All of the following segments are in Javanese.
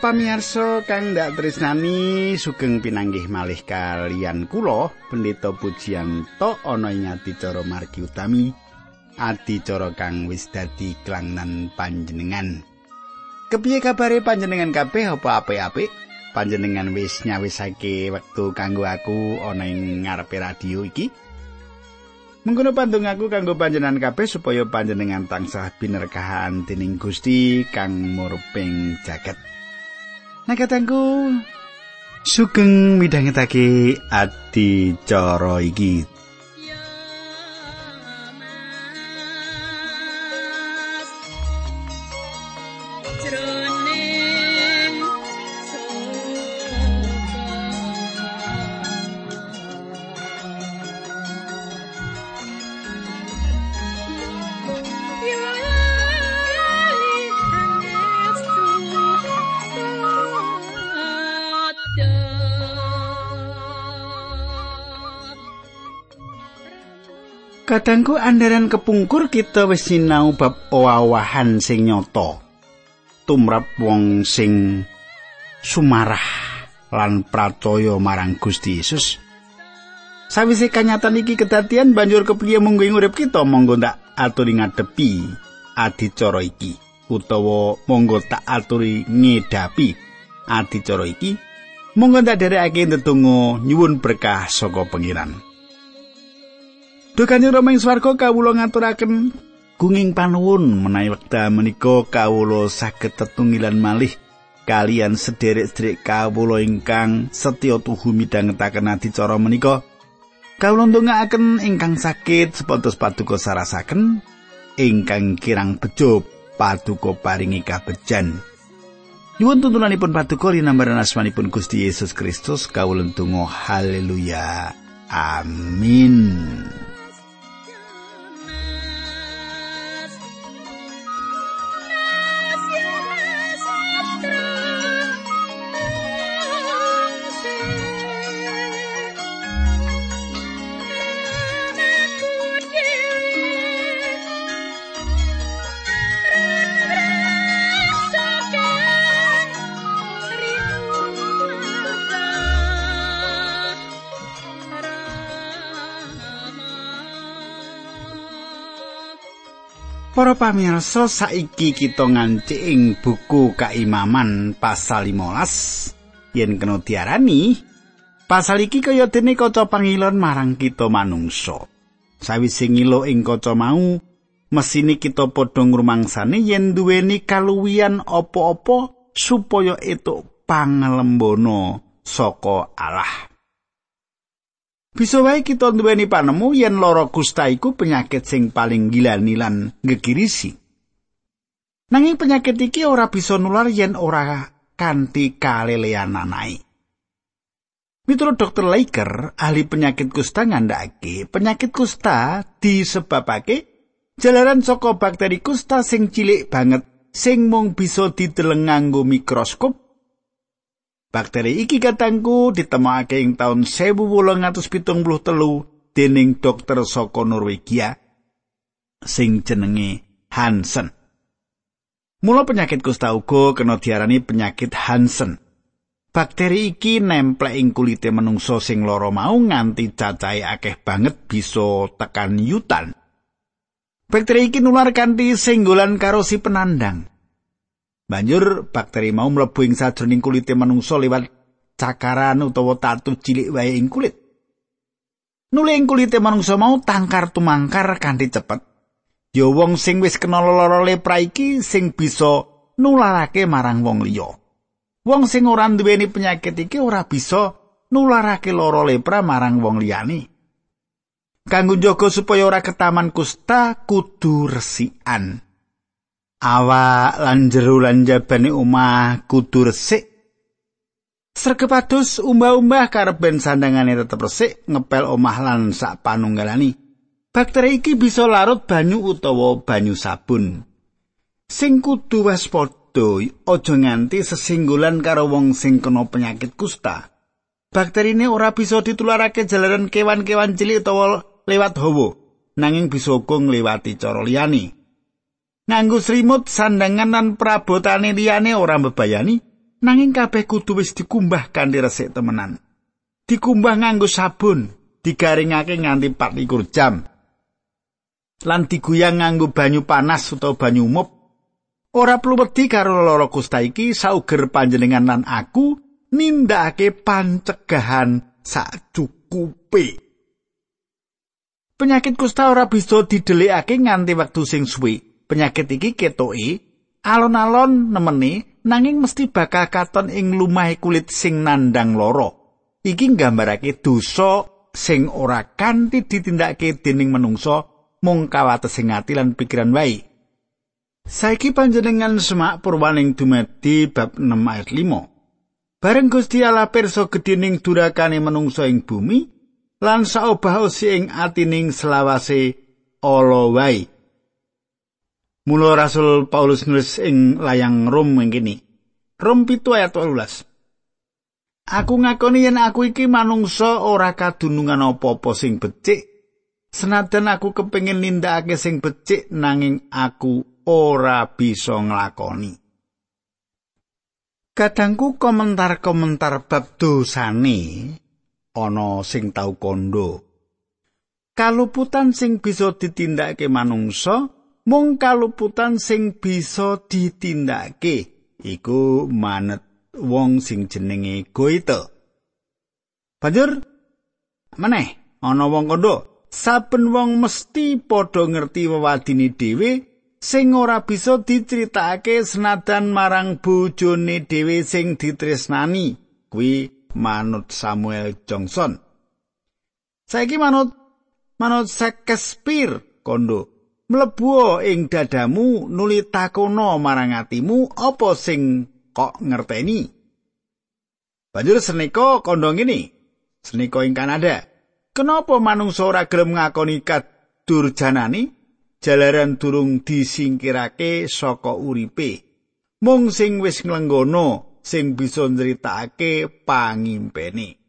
Para pamirsa kang ndak tresnani sugeng pinanggih malih kalian kula Pendeta Pujiyanto ana ing adicara margi utami. Adicara kang wis dadi klangnan panjenengan. Kepiye kabare panjenengan kabeh? Apa apik-apik? Panjenengan wis nyawisake wektu kanggo aku ana ing ngarepe radio iki. Mengkono pandung aku kanggo panjenengan kabeh supaya panjenengan tansah binerkahan dening Gusti kang murping jaket. Nah katangku sugeng midhangetake adi cara iki Kadangku andaran kepungkur kita wis sinau bab owahan sing nyata. Tumrap wong sing sumarah lan pracaya marang Gusti Yesus. Sawise kanyatan iki kedadian banjur kepriye munggo urip kita monggo tak aturi ngadepi adicara iki utawa monggo tak aturi ngedapi adicara iki monggo tak derekake ndedonga nyuwun berkah saka pengiran. Duh Kanjeng Rama ing swarga kawula ngaturaken gunging panuwun menawi wekdal menika kawula saged tetunggilan malih kalian sederek-sederek kawula ingkang setya tuhu midhangetaken adicara menika. Kawula ndongaaken ingkang sakit sepatus paduka sarasaken ingkang kirang bejo paduka paringi kabejan. Nyuwun tuntunanipun paduka linambaran asmanipun Gusti Yesus Kristus kawula ndonga haleluya. Amin. Para pamirsa saiki kita ngancik ing buku Kaimaman pasal 15 yen kena diarani pasal iki kaya dene kaca pangilon marang kita manungsa. Sawise ngilo ing kaca mau mesine kita padha ngrumangsane yen duweni kaluwian apa-apa supaya etuk pangalembono saka Allah. Bisa wae kita nduweni panemu yen lara kusta iku penyakit sing paling gilani lan ngegirisi. Nanging penyakit iki ora bisa nular yen ora kanthi kalelean anai. Miturut dokter Leiker, ahli penyakit kusta ngandhakake penyakit kusta disebabake jalaran saka bakteri kusta sing cilik banget sing mung bisa dideleng nganggo mikroskop Bakteri iki katangku ditemokake ing taun 1873 dening dokter saka Norwegia sing jenenge Hansen. Mula penyakit kusta uga kena diarani penyakit Hansen. Bakteri iki nemplek ing kulite manungsa sing lara mau nganti cacahe akeh banget bisa tekan yutan. Bakteri iki nular kanthi senggolan karo si penandang. Banjur bakteri mau mlebu ing sajroning kulite manungsa liwat cakaran utawa tatu cilik wae ing kulit. Nule ing kulite manungsa mau tangkar tumangkar kanthi cepet. Ya wong sing wis kena lara lepra iki sing bisa nularake marang wong liya. Wong sing ora duweni penyakit iki ora bisa nularake lara lepra marang wong liyane. Kanggo njaga supaya ora ketaman kusta kudu resikan. Awak lan jero lan jabane omah kudu resik Sregepados umbah-umbah karep ben sandangane tetep resik ngepel omah lan sak panunggalani. Bakteri iki bisa larut banyu utawa banyu sabun. Sing kudu waspada aja nganti sesinggulan karo wong sing kena penyakit kusta. Bakteri ini ora bisa ditularake jalaran kewan-kewan cilik utawa lewat hawa, nanging bisa uga ngliwati cara liyane. Nganggo srimut sandangan lan prabotane liyane ora mbebayani nanging kabeh kudu wis dikumbah kanthi resik temenan. Dikumbah nganggo sabun digaringake nganti 24 jam. Lan diguyang nganggo banyu panas utawa banyu umup ora perlu wedi karo lara kusta iki sauger panjenengan lan aku nindakake pancegahan sacukupe penyakit kusta ora bisa didelikake nganti wektu sing suwe penyakit iki ketoke alon-alon nemeni nanging mesti bakal katon ing lumahe kulit sing nandang loro iki nggambarake dosa sing ora kanthi ditindakake dening menungsa mung kawatesing ati lan pikiran wae. Saiki panjenengan semak purwaning dumadi bab 6 ayat 5. Bareng Gusti Allah pirsa gedhening durakane menungsa ing bumi lan saobah ing atining selawase ala wae. Mula Rasul Paulus nulis ing layang Rom ngene. Rom 7 ayat 12. Aku ngakoni yen aku iki manungsa ora kadunungan apa-apa sing becik Senajan aku kepengin nindakake sing becik nanging aku ora bisa nglakoni. Kadangku komentar-komentar bab dosane ana sing tau kondo. Kaluputan sing bisa ditindakake manungsa mung kaluputan sing bisa ditindakake iku manet wong sing jenenge Goethe. Banjur meneh ana wong kondo saben wong mesti padha ngerti wewadine dhewe sing ora bisa diceritakake senadan marang bojone dhewe sing ditresnani kuwi manut Samuel Johnson saiki manut manut Shakespeare kondo mlebu ing dadamu nuli takono marang atimu apa sing kok ngerteni banjur seneka kondo ngene seneka ing Kanada Kenapa manungsa ora gelem ngakoni kadurjanani jalaran durung disingkirake saka uripe? Mung sing wis nglenggono sing bisa nyritakake pangimpene.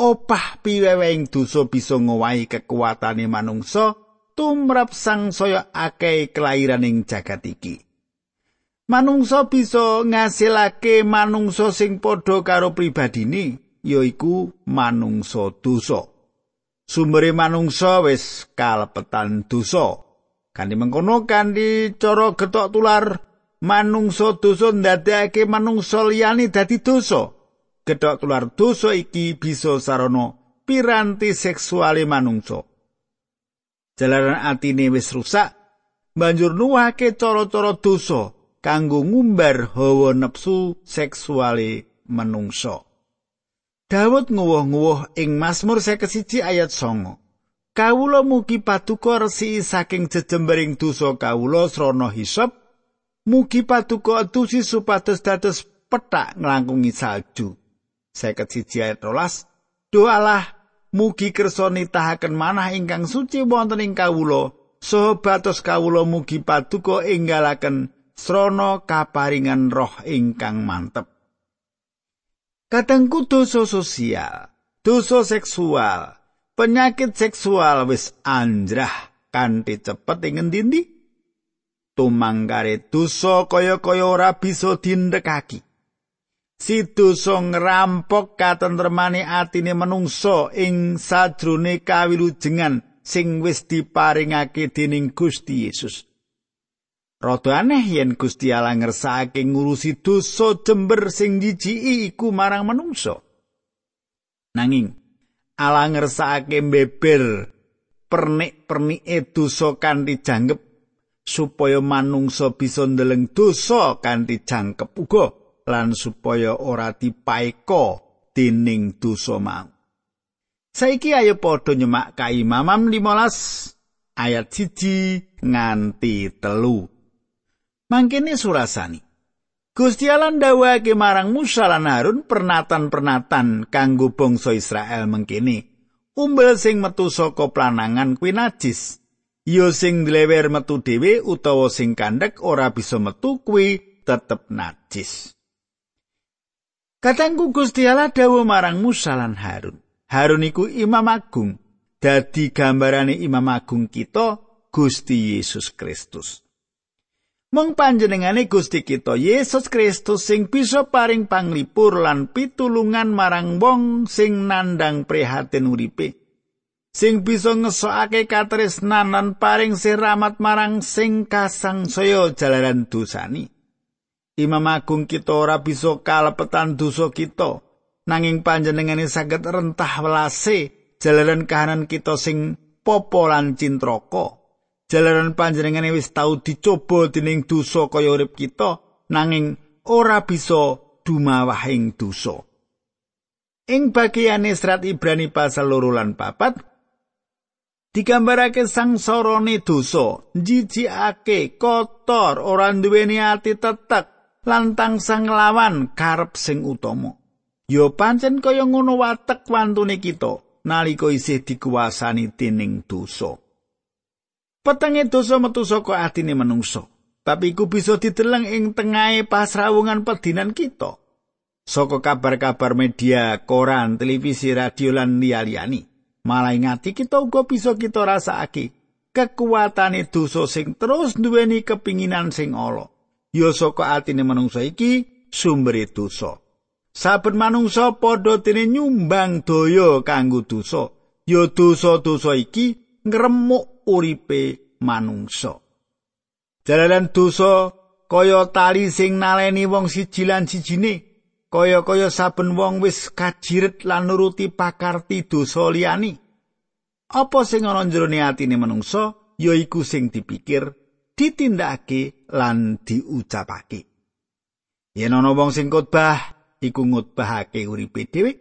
Opah piweweng dosa bisa ngowahi kekuatane manungsa tumrap sang saya akeh kelahiran ing jagat iki. Manungsa bisa ngasilake manungsa sing padha karo pribadine. yaiku manungsa dosa. Sumbere manungsa wis kalepetan dosa. Kanthi mengkono kanthi cara getok tular manungsa dosa ndadekake manungsa liyane dadi dosa. Getok tular dosa iki bisa sarana piranti seksuale manungsa. Jalaran atine wis rusak, banjur nuwake cara-cara dosa kanggo ngumbar hawa nepsu seksuale manungsa. Daud nguwuh-nguwuh ing Mazmur 51 ayat 9. Kawula mugi paduka resi saking jejembering dosa kawula srana hisab. Mugi paduka atusi supados dados petak nglangkungi salju. 51 ayat 12. Doalah mugi kersa nitahaken manah ingkang suci wonten ing kawula. Saha batos kawula mugi paduka enggalaken srana kaparingan roh ingkang mantep. Kadangku dosa sosial, dosa seksual, penyakit seksual wis anjrah kanthi cepet ing ngendi Tumangkare dosa kaya-kaya ora bisa dindekaki. Si dosa ngrampok katentremane atine manungsa ing sajrone kawilujengan sing wis diparingake dening Gusti Yesus. Rada aneh yen Gusti Allah ngersakake ngurusi dosa jember sing jijiki iku marang manungsa. Nanging Allah ngersakake beber pernik-pernike dosa kanthi janggep supaya manungsa bisa ndeleng dosa kanthi jangkep uga lan supaya ora dipaeka dening dosa mau. Saiki ayo padha nyemak kaimamam 15 ayat 1 nganti telu. mangkene surasani Gusti Allah ndawake marang Musa lan Harun pernatan-pernatan kanggo bangsa Israel mangkene umbel sing metu saka planangan kuwi najis ya sing dlewer metu dhewe utawa sing kandhek ora bisa metu kuwi tetep najis Katanggu Gusti Allah dawuh marang Musa lan Harun Harun iku imam agung dadi gambarane imam agung kita Gusti Yesus Kristus Mung panjenengane Gusti kita Yesus Kristus sing bisa paring panglipur lan pitulungan marang wong sing nandang prihatin uripe. Sing bisa ngesokake katresnan lan paring siramat marang sing kasangsaya jalaran dosani. Imam Agung kita ora bisa kalepetan dosa kita, nanging panjenengane saged rentah welase jalaran kahanan kita sing popolan cintraka. jalaran panjenengane wis tau dicoba dening dosa kaya urip kita nanging ora bisa dumawahing dosa ing bagiane serat Ibrani pasal loro lan papat digambarake sangsarane dosa jijikake kotor ora duweni ati tetek lan tansah nglawan karep sing utama ya pancen kaya ngono watek wantune kita nalika isih dikuasani dening dosa Petenge dosa metu saka atine manungsa, tapi iku bisa dideleng ing tengahe pasrawungan pedinan kita. Saka kabar-kabar media, koran, televisi, radio lan liyane. Malah ngati kita uga bisa kita rasakake kekuatane dosa sing terus duweni kepinginan sing ala. Ya saka atine manungsa iki sumbere dosa. Saben manungsa padha dene nyumbang daya kanggo dosa. Ya dosa-dosa iki ngremuk uripe manungsa. Jalaran dosa kaya tali sing naleni wong siji lan sijine, kaya-kaya saben wong wis kajiret lan nuruti pakarti dosa liyani. Apa sing ana jroning atine manungsa yaiku sing dipikir, ditindakake lan diucapake. Yen ana wong sing khotbah iku ngutbahake uripe dhewe,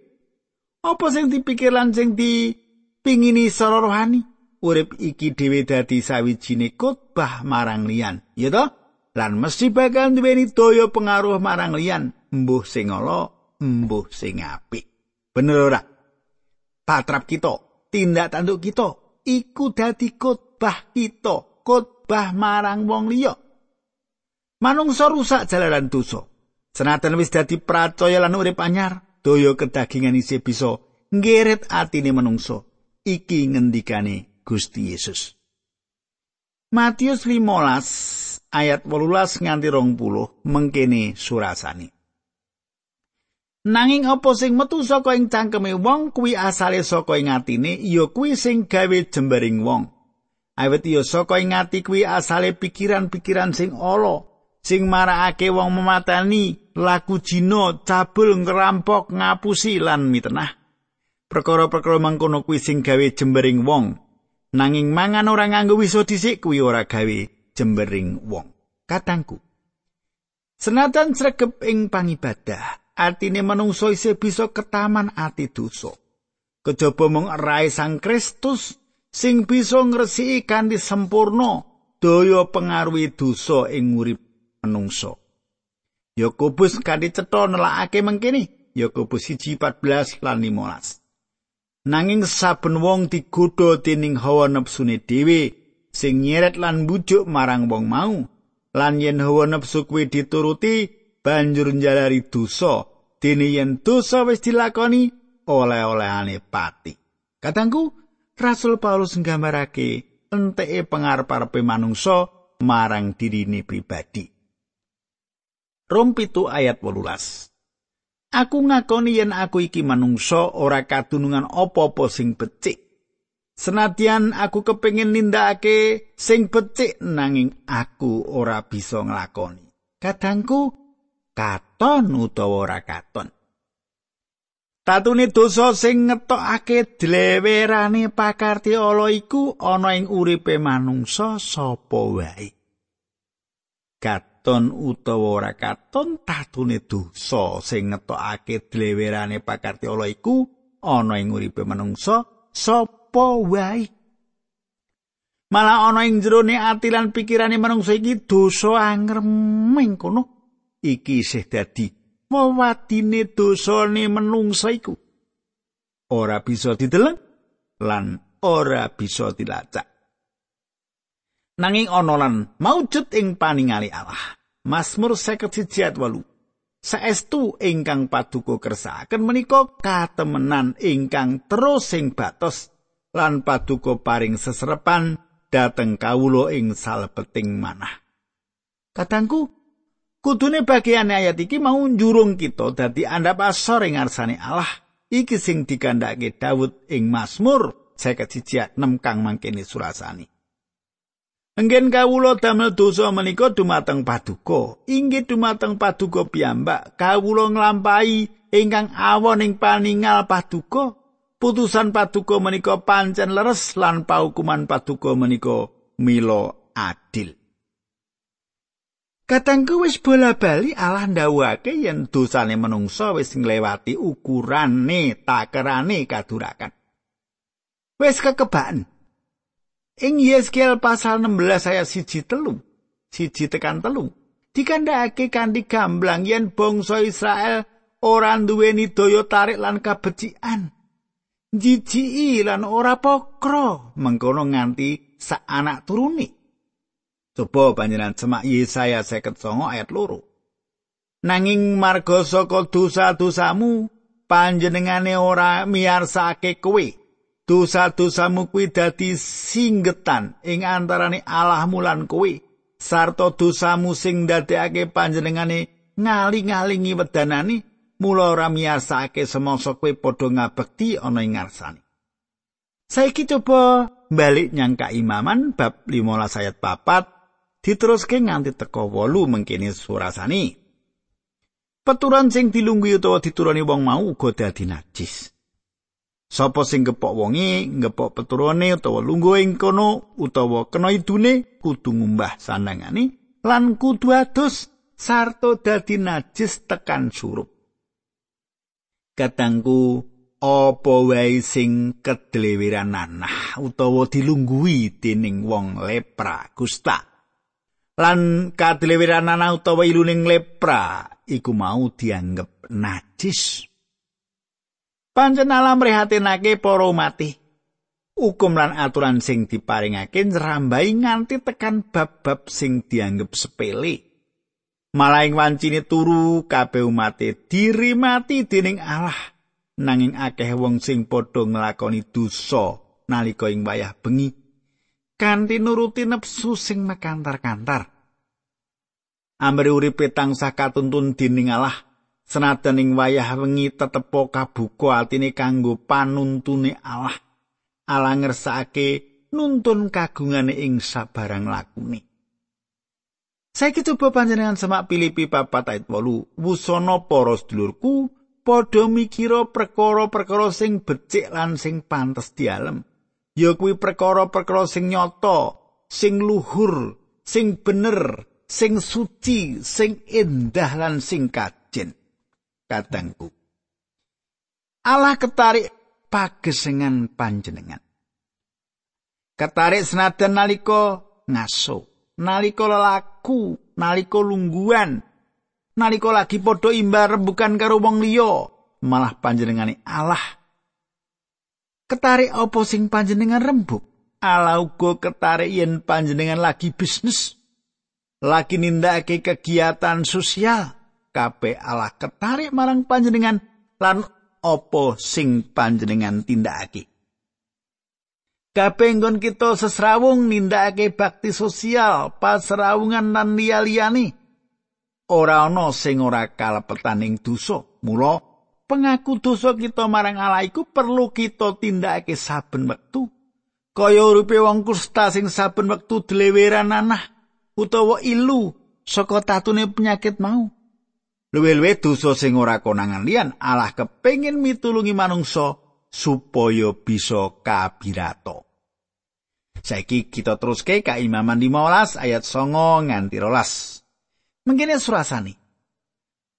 apa sing dipikir lan sing dipingini sara rohani? urip iki dhewe dadi sawijine khotbah marang liyan ya to lan mesti bakal duweni daya pengaruh marang liyan mbuh sing ala mbuh sing apik bener ora patrap kita tindak tanduk kita iku dadi khotbah kita khotbah marang wong liya manungsa rusak jalaran dosa senajan wis dadi percaya lan urip anyar daya kedagingan isih bisa ngeret atine manungsa iki ngendikane Gusti Yesus. Matius 15 ayat 18 nganti 20 mengkene surasane. Nanging apa sing metu saka ing cangkeme wong kuwi asale saka ing atine ya kuwi sing gawe jembering wong. Awit ya saka ing ati kuwi asale pikiran-pikiran sing ala sing marakake wong mematani, laku jino, cabul, ngerampok, ngapusi lan mitenah. Perkara-perkara mangkono kuwi sing gawe jembering wong. nanging mangan ora nganggo wiso dhisik kuwi ora gawe jembering wong katangku senajan sregep ing pangibadah atine manungsa isih bisa ketaman ati dosa kejaba mung rai sang Kristus sing bisa ngresiki kanthi sempurna daya pengaruhi dosa ing urip manungsa Yakobus kanthi cetha nelakake mengkene Yakobus 1:14 lan 15 Nanging saben wong digodha dening hawa nepsune dhewe sing nyeret lan bujuk marang wong mau. Lan yen hawa nepsu kuwi dituruti banjur njalari dosa. Dene yen dosa wis dilakoni oleh-olehane pati. Katangku, Rasul Paulus nggambarake enteke pangarep-arepe manungsa marang dirine pribadi. Rom pitu ayat 18. Aku ngakoni yen aku iki manungsa ora kadunungan apa-apa sing becik. Senadyan aku kepengin nindakake sing becik nanging aku ora bisa nglakoni. Kadangku katon utawa ora katon. Tatune dosa sing ngetokake dlewerane pakarti ala iku ana ing uripe manungsa sapa wae. katon utawa ora katon tatune dosa sing ngetokake dlewerane pakarti Allah iku ana ing uripe manungsa sapa wae malah ana ing jerone ati lan pikirane manungsa iki dosa angreming kono iki isih dadi wewadine dosane manungsa iku ora bisa dideleng lan ora bisa dilacak nanging ana lan maujud ing paningali Allah. Mazmur 51 ayat 8. Saestu ingkang paduka kersakaken menika katemenan ingkang terus sing batos lan paduka paring seserepan dateng kawula ing salebeting manah. Kadangku, kudune bagian ayat iki mau njurung kita dadi andhap asor ing ngarsane Allah. Iki sing dikandhake Daud ing Mazmur 51 kang mangkene surasani. Enggen kawula damel dosa menika dumateng paduka. Inggih dumateng paduka piyambak. Kawula nglampahi ingkang awon ing paningal paduka. Putusan paduka menika pancen leres lan paukuman paduka menika mila adil. Katangku wis bola-bali Allah ndawuhake yen dosane manungsa wis nglewati ukurane takerane kadurakan. Wis kekebakan. Ing Yeskel pasal 16 ayat siji telu, siji tekan telu, dikandhakake kanthi gamblang yen bangsa Israel ora duweni daya tarik lan kabecikan. Jijiki lan ora pokro mengkono nganti sak anak turuni. Coba panjenengan semak Yesaya 59 ayat loro. Nanging marga saka dosa-dosamu panjenengane ora miyarsake kowe. Dosa-dosamu kuwi dadi singgetan ing antarane Allahmu lan kowe. Sarta dosamu sing ndadekake panjenengane ngali-ngalingi wedanane mula ora miyasake semangsa kowe padha ngabekti ana ing ngarsane. Saiki coba balik nyang imaman bab 15 ayat 4 diteruske nganti teko 8 mengkene surasani Peturan sing dilungguhi utawa diturani wong mau uga dadi najis. Sapa sing gepok wonge, ngepok peturone utawa lungguh ing kono utawa kena idune kudu ngumbah sandangane lan kudu adus sarta dadi najis tekan surup. Katangku apa wae sing kedleweran nanah utawa dilungguhi dening wong lepra kusta. Lan kadleweran nanah utawa iluning lepra iku mau dianggep najis. Pancen alam rehatinake para mati. Hukum lan aturan sing diparingake nrambai nganti tekan bab-bab sing dianggep sepele. Malah ing wancine turu kabeh umate diri mati dening Allah. Nanging akeh wong sing padha nglakoni dosa nalika ing wayah bengi kanthi nuruti nepsu sing mekantar-kantar. Amri uripe tansah katuntun dening Allah Senajan ing wayah wengi tetepo kabuka atine kanggo panuntune Allah. Allah ngersake nuntun kagungane ing sabarang lakune. Saiki coba panjenengan semak Filipi papat ayat 8. Wusana para sedulurku padha mikira perkara-perkara sing becik lan sing pantes dialem. Ya kuwi perkara-perkara sing nyata, sing luhur, sing bener, sing suci, sing endah lan sing kajen. katengku. Allah ketarik pagesengan panjenengan. Ketarik senajan nalika ngaso, nalika lelaku, nalika lungguan, nalika lagi padha imbar rembukan karo wong liya, malah panjenengane Allah. Ketarik apa sing panjenengan rembuk? Allah uga ketarik yen panjenengan lagi bisnis, lagi nindakake kegiatan sosial, kabeh Allah ketarik marang panjenengan lan apa sing panjenengan tindakake. Kabeh nggon kita sesrawung nindakake bakti sosial, pasrawungan lan liya-liyane. Ora ana sing ora kalepetan ing dosa. Mula pengaku dosa kita marang Allah iku perlu kita tindakake saben wektu. Kaya uripe wong kusta sing saben wektu dleweran nanah utawa ilu saka tatune penyakit mau. Luwe-luwe dosa sing ora konangan liyan Allah kepengin mitulungi manungsa supaya bisa kabirato. Saiki kita teruske ka Imaman 15 ayat 9 nganti 12. Mengkene surasane.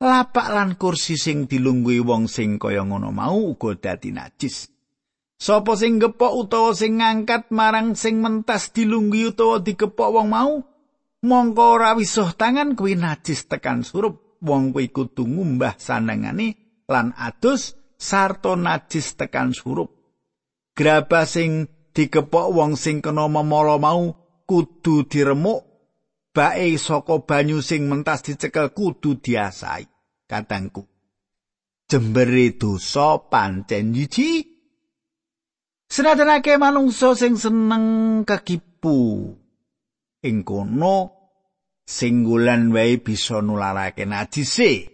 Lapak lan kursi sing dilungguhi wong sing kaya ngono mau uga dadi najis. Sapa sing gepok utawa sing ngangkat marang sing mentas dilungguhi utawa digepok wong mau, mongko ora wisuh tangan kuwi najis tekan surup. wong kuwi kudu ngumbah sanengane lan adus sarta najis tekan surup. Graba sing dikepok wong sing kena memala mau kudu diremuk bae saka banyu sing mentas dicekel kudu diasai. Katangku. Jembere dosa pancen jiji. Senajan akeh manungsa sing seneng kekipu ing kono singgulan wae bisa nularake najise.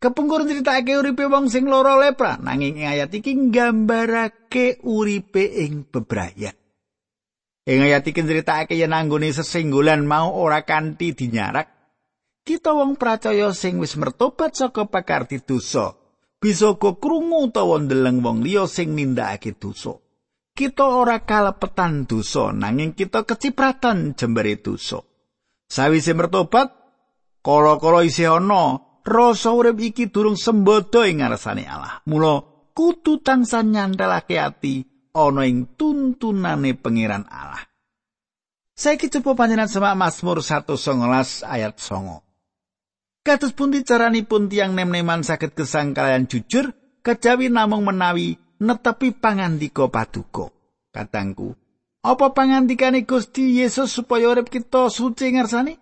Kepungkur critakake uripe wong sing lara lepra nanging ing ayat iki nggambarake uripe ing bebrayat. Ing ayat iki critakake yen anggone sesinggulan mau ora kanthi dinyarak kita wong percaya sing wis mertobat saka pakarti dosa bisa kok krungu utawa ndeleng wong liya sing nindakake dosa. Kita ora kalepetan dosa nanging kita kecipratan jembare dosa. Sawise mertobat, kala-kala isih ana rasa urip iki durung sembodo ing ngarsane Allah. Mula kudu tansah nyantelake ati ana ing tuntunane pangeran Allah. Saiki coba panjenengan semak Mazmur 119 ayat 9. Kados pundi caranipun tiang nem-neman saged gesang kalian jujur kejawi namung menawi netepi pangandika paduka. Katangku, apa pangandikane Gusti Yesus supaya urip kita suci ngarsane?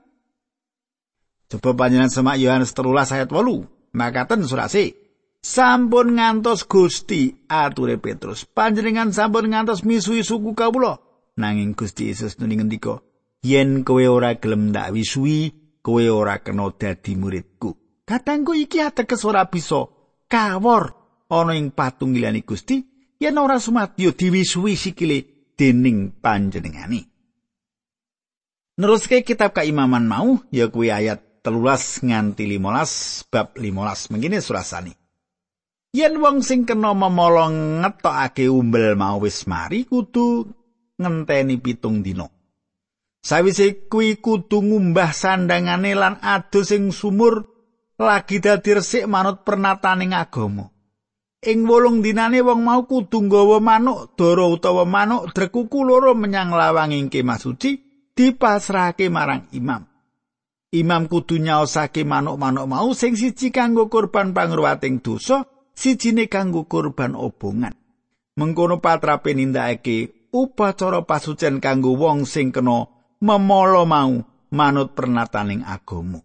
Coba panjenengan semak Yohanes 13 ayat 8. Makaten surase. Sampun ngantos Gusti ature Petrus. Panjenengan sampun ngantos misuhi suku kawula. Nanging Gusti Yesus nuli ngendika, "Yen kowe ora gelem ndak wisuhi, kowe ora kena dadi muridku. Katangku iki ateges ora bisa kawor ana ing patunggilane Gusti yen ora sumadyo diwisuhi sikile dening panjenengani. Neruske kitab keimaman mau ya kuwi ayat telulas nganti 15 bab 15 mengene surasani. Yen wong sing kena memolong ngetokake umbel mau wis mari kudu ngenteni pitung dina. Sawise kuwi kudu ngumbah sandangane lan adu sing sumur lagi dadi resik manut pernataning agama. Ing wolung dinane wong mau kudu nggawa manuk dara utawa manuk drekuku loro menyang lawang ing kemah suci dipasrahake marang imam. Imam kudu nyaosake manuk-manuk mau sing siji kanggo kurban pangruwating dosa, sijine kanggo kurban obongan. Mengkono patrape nindakake upacara pasucen kanggo wong sing kena memolo mau manut pernataning agama.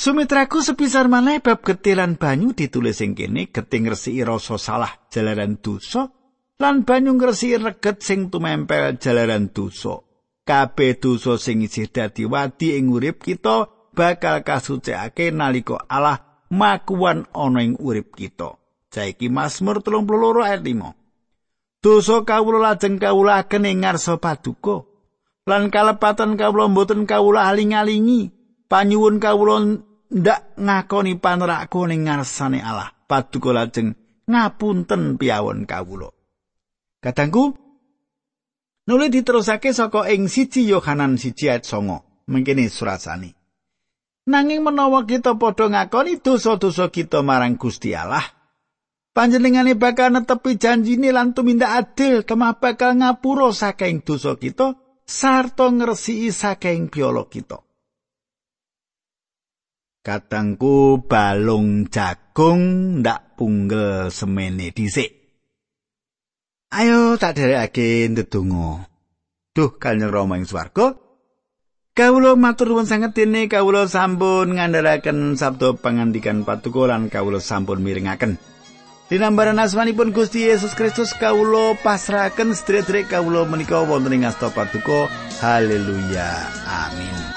Sumitraku sepisar maneh bab getilan banyu ditulis ing kene geting resiki rasa salah jalaran dosa lan banyu ngresiki reget sing tumempel jalaran dosa. Kabeh dosa sing isih dadi wadi ing urip kita bakal kasucikake nalika Allah makuan ana ing urip kita. Saiki Mazmur 32 ayat 5. Dosa kawula lajeng kawula ing ngarsa paduka. lan kalepatan kawula mboten kawula aling-alingi panyuwun kawula ndak ngakoni panerakku ning ngarsane Allah. Paduka lajeng ngapunten piawon kawula. Kadangku nuli diterusake saka ing siji Yohanan siji ayat 9 mengkene surasane nanging menawa kita padha ngakoni dosa-dosa kita marang Gusti Allah panjenengane bakal netepi janjine lan tumindak adil kemah bakal ngapura saking dosa kita sarta ngresiki saking piolo kita. Katangku balung jagung ndak punggel semene dhisik. Ayo tak derekake ndedonga. Duh Kanjeng Rama ing swarga. Kawula matur nuwun sanget dene kawula sampun ngandharaken sabda pangandikan patuko lan kawula sampun mirengaken. Dinambaran asmanipun Gusti Yesus Kristus kawulo pasrahaken sedherek kawulo menika wonten ing asta paduka. Haleluya. Amin.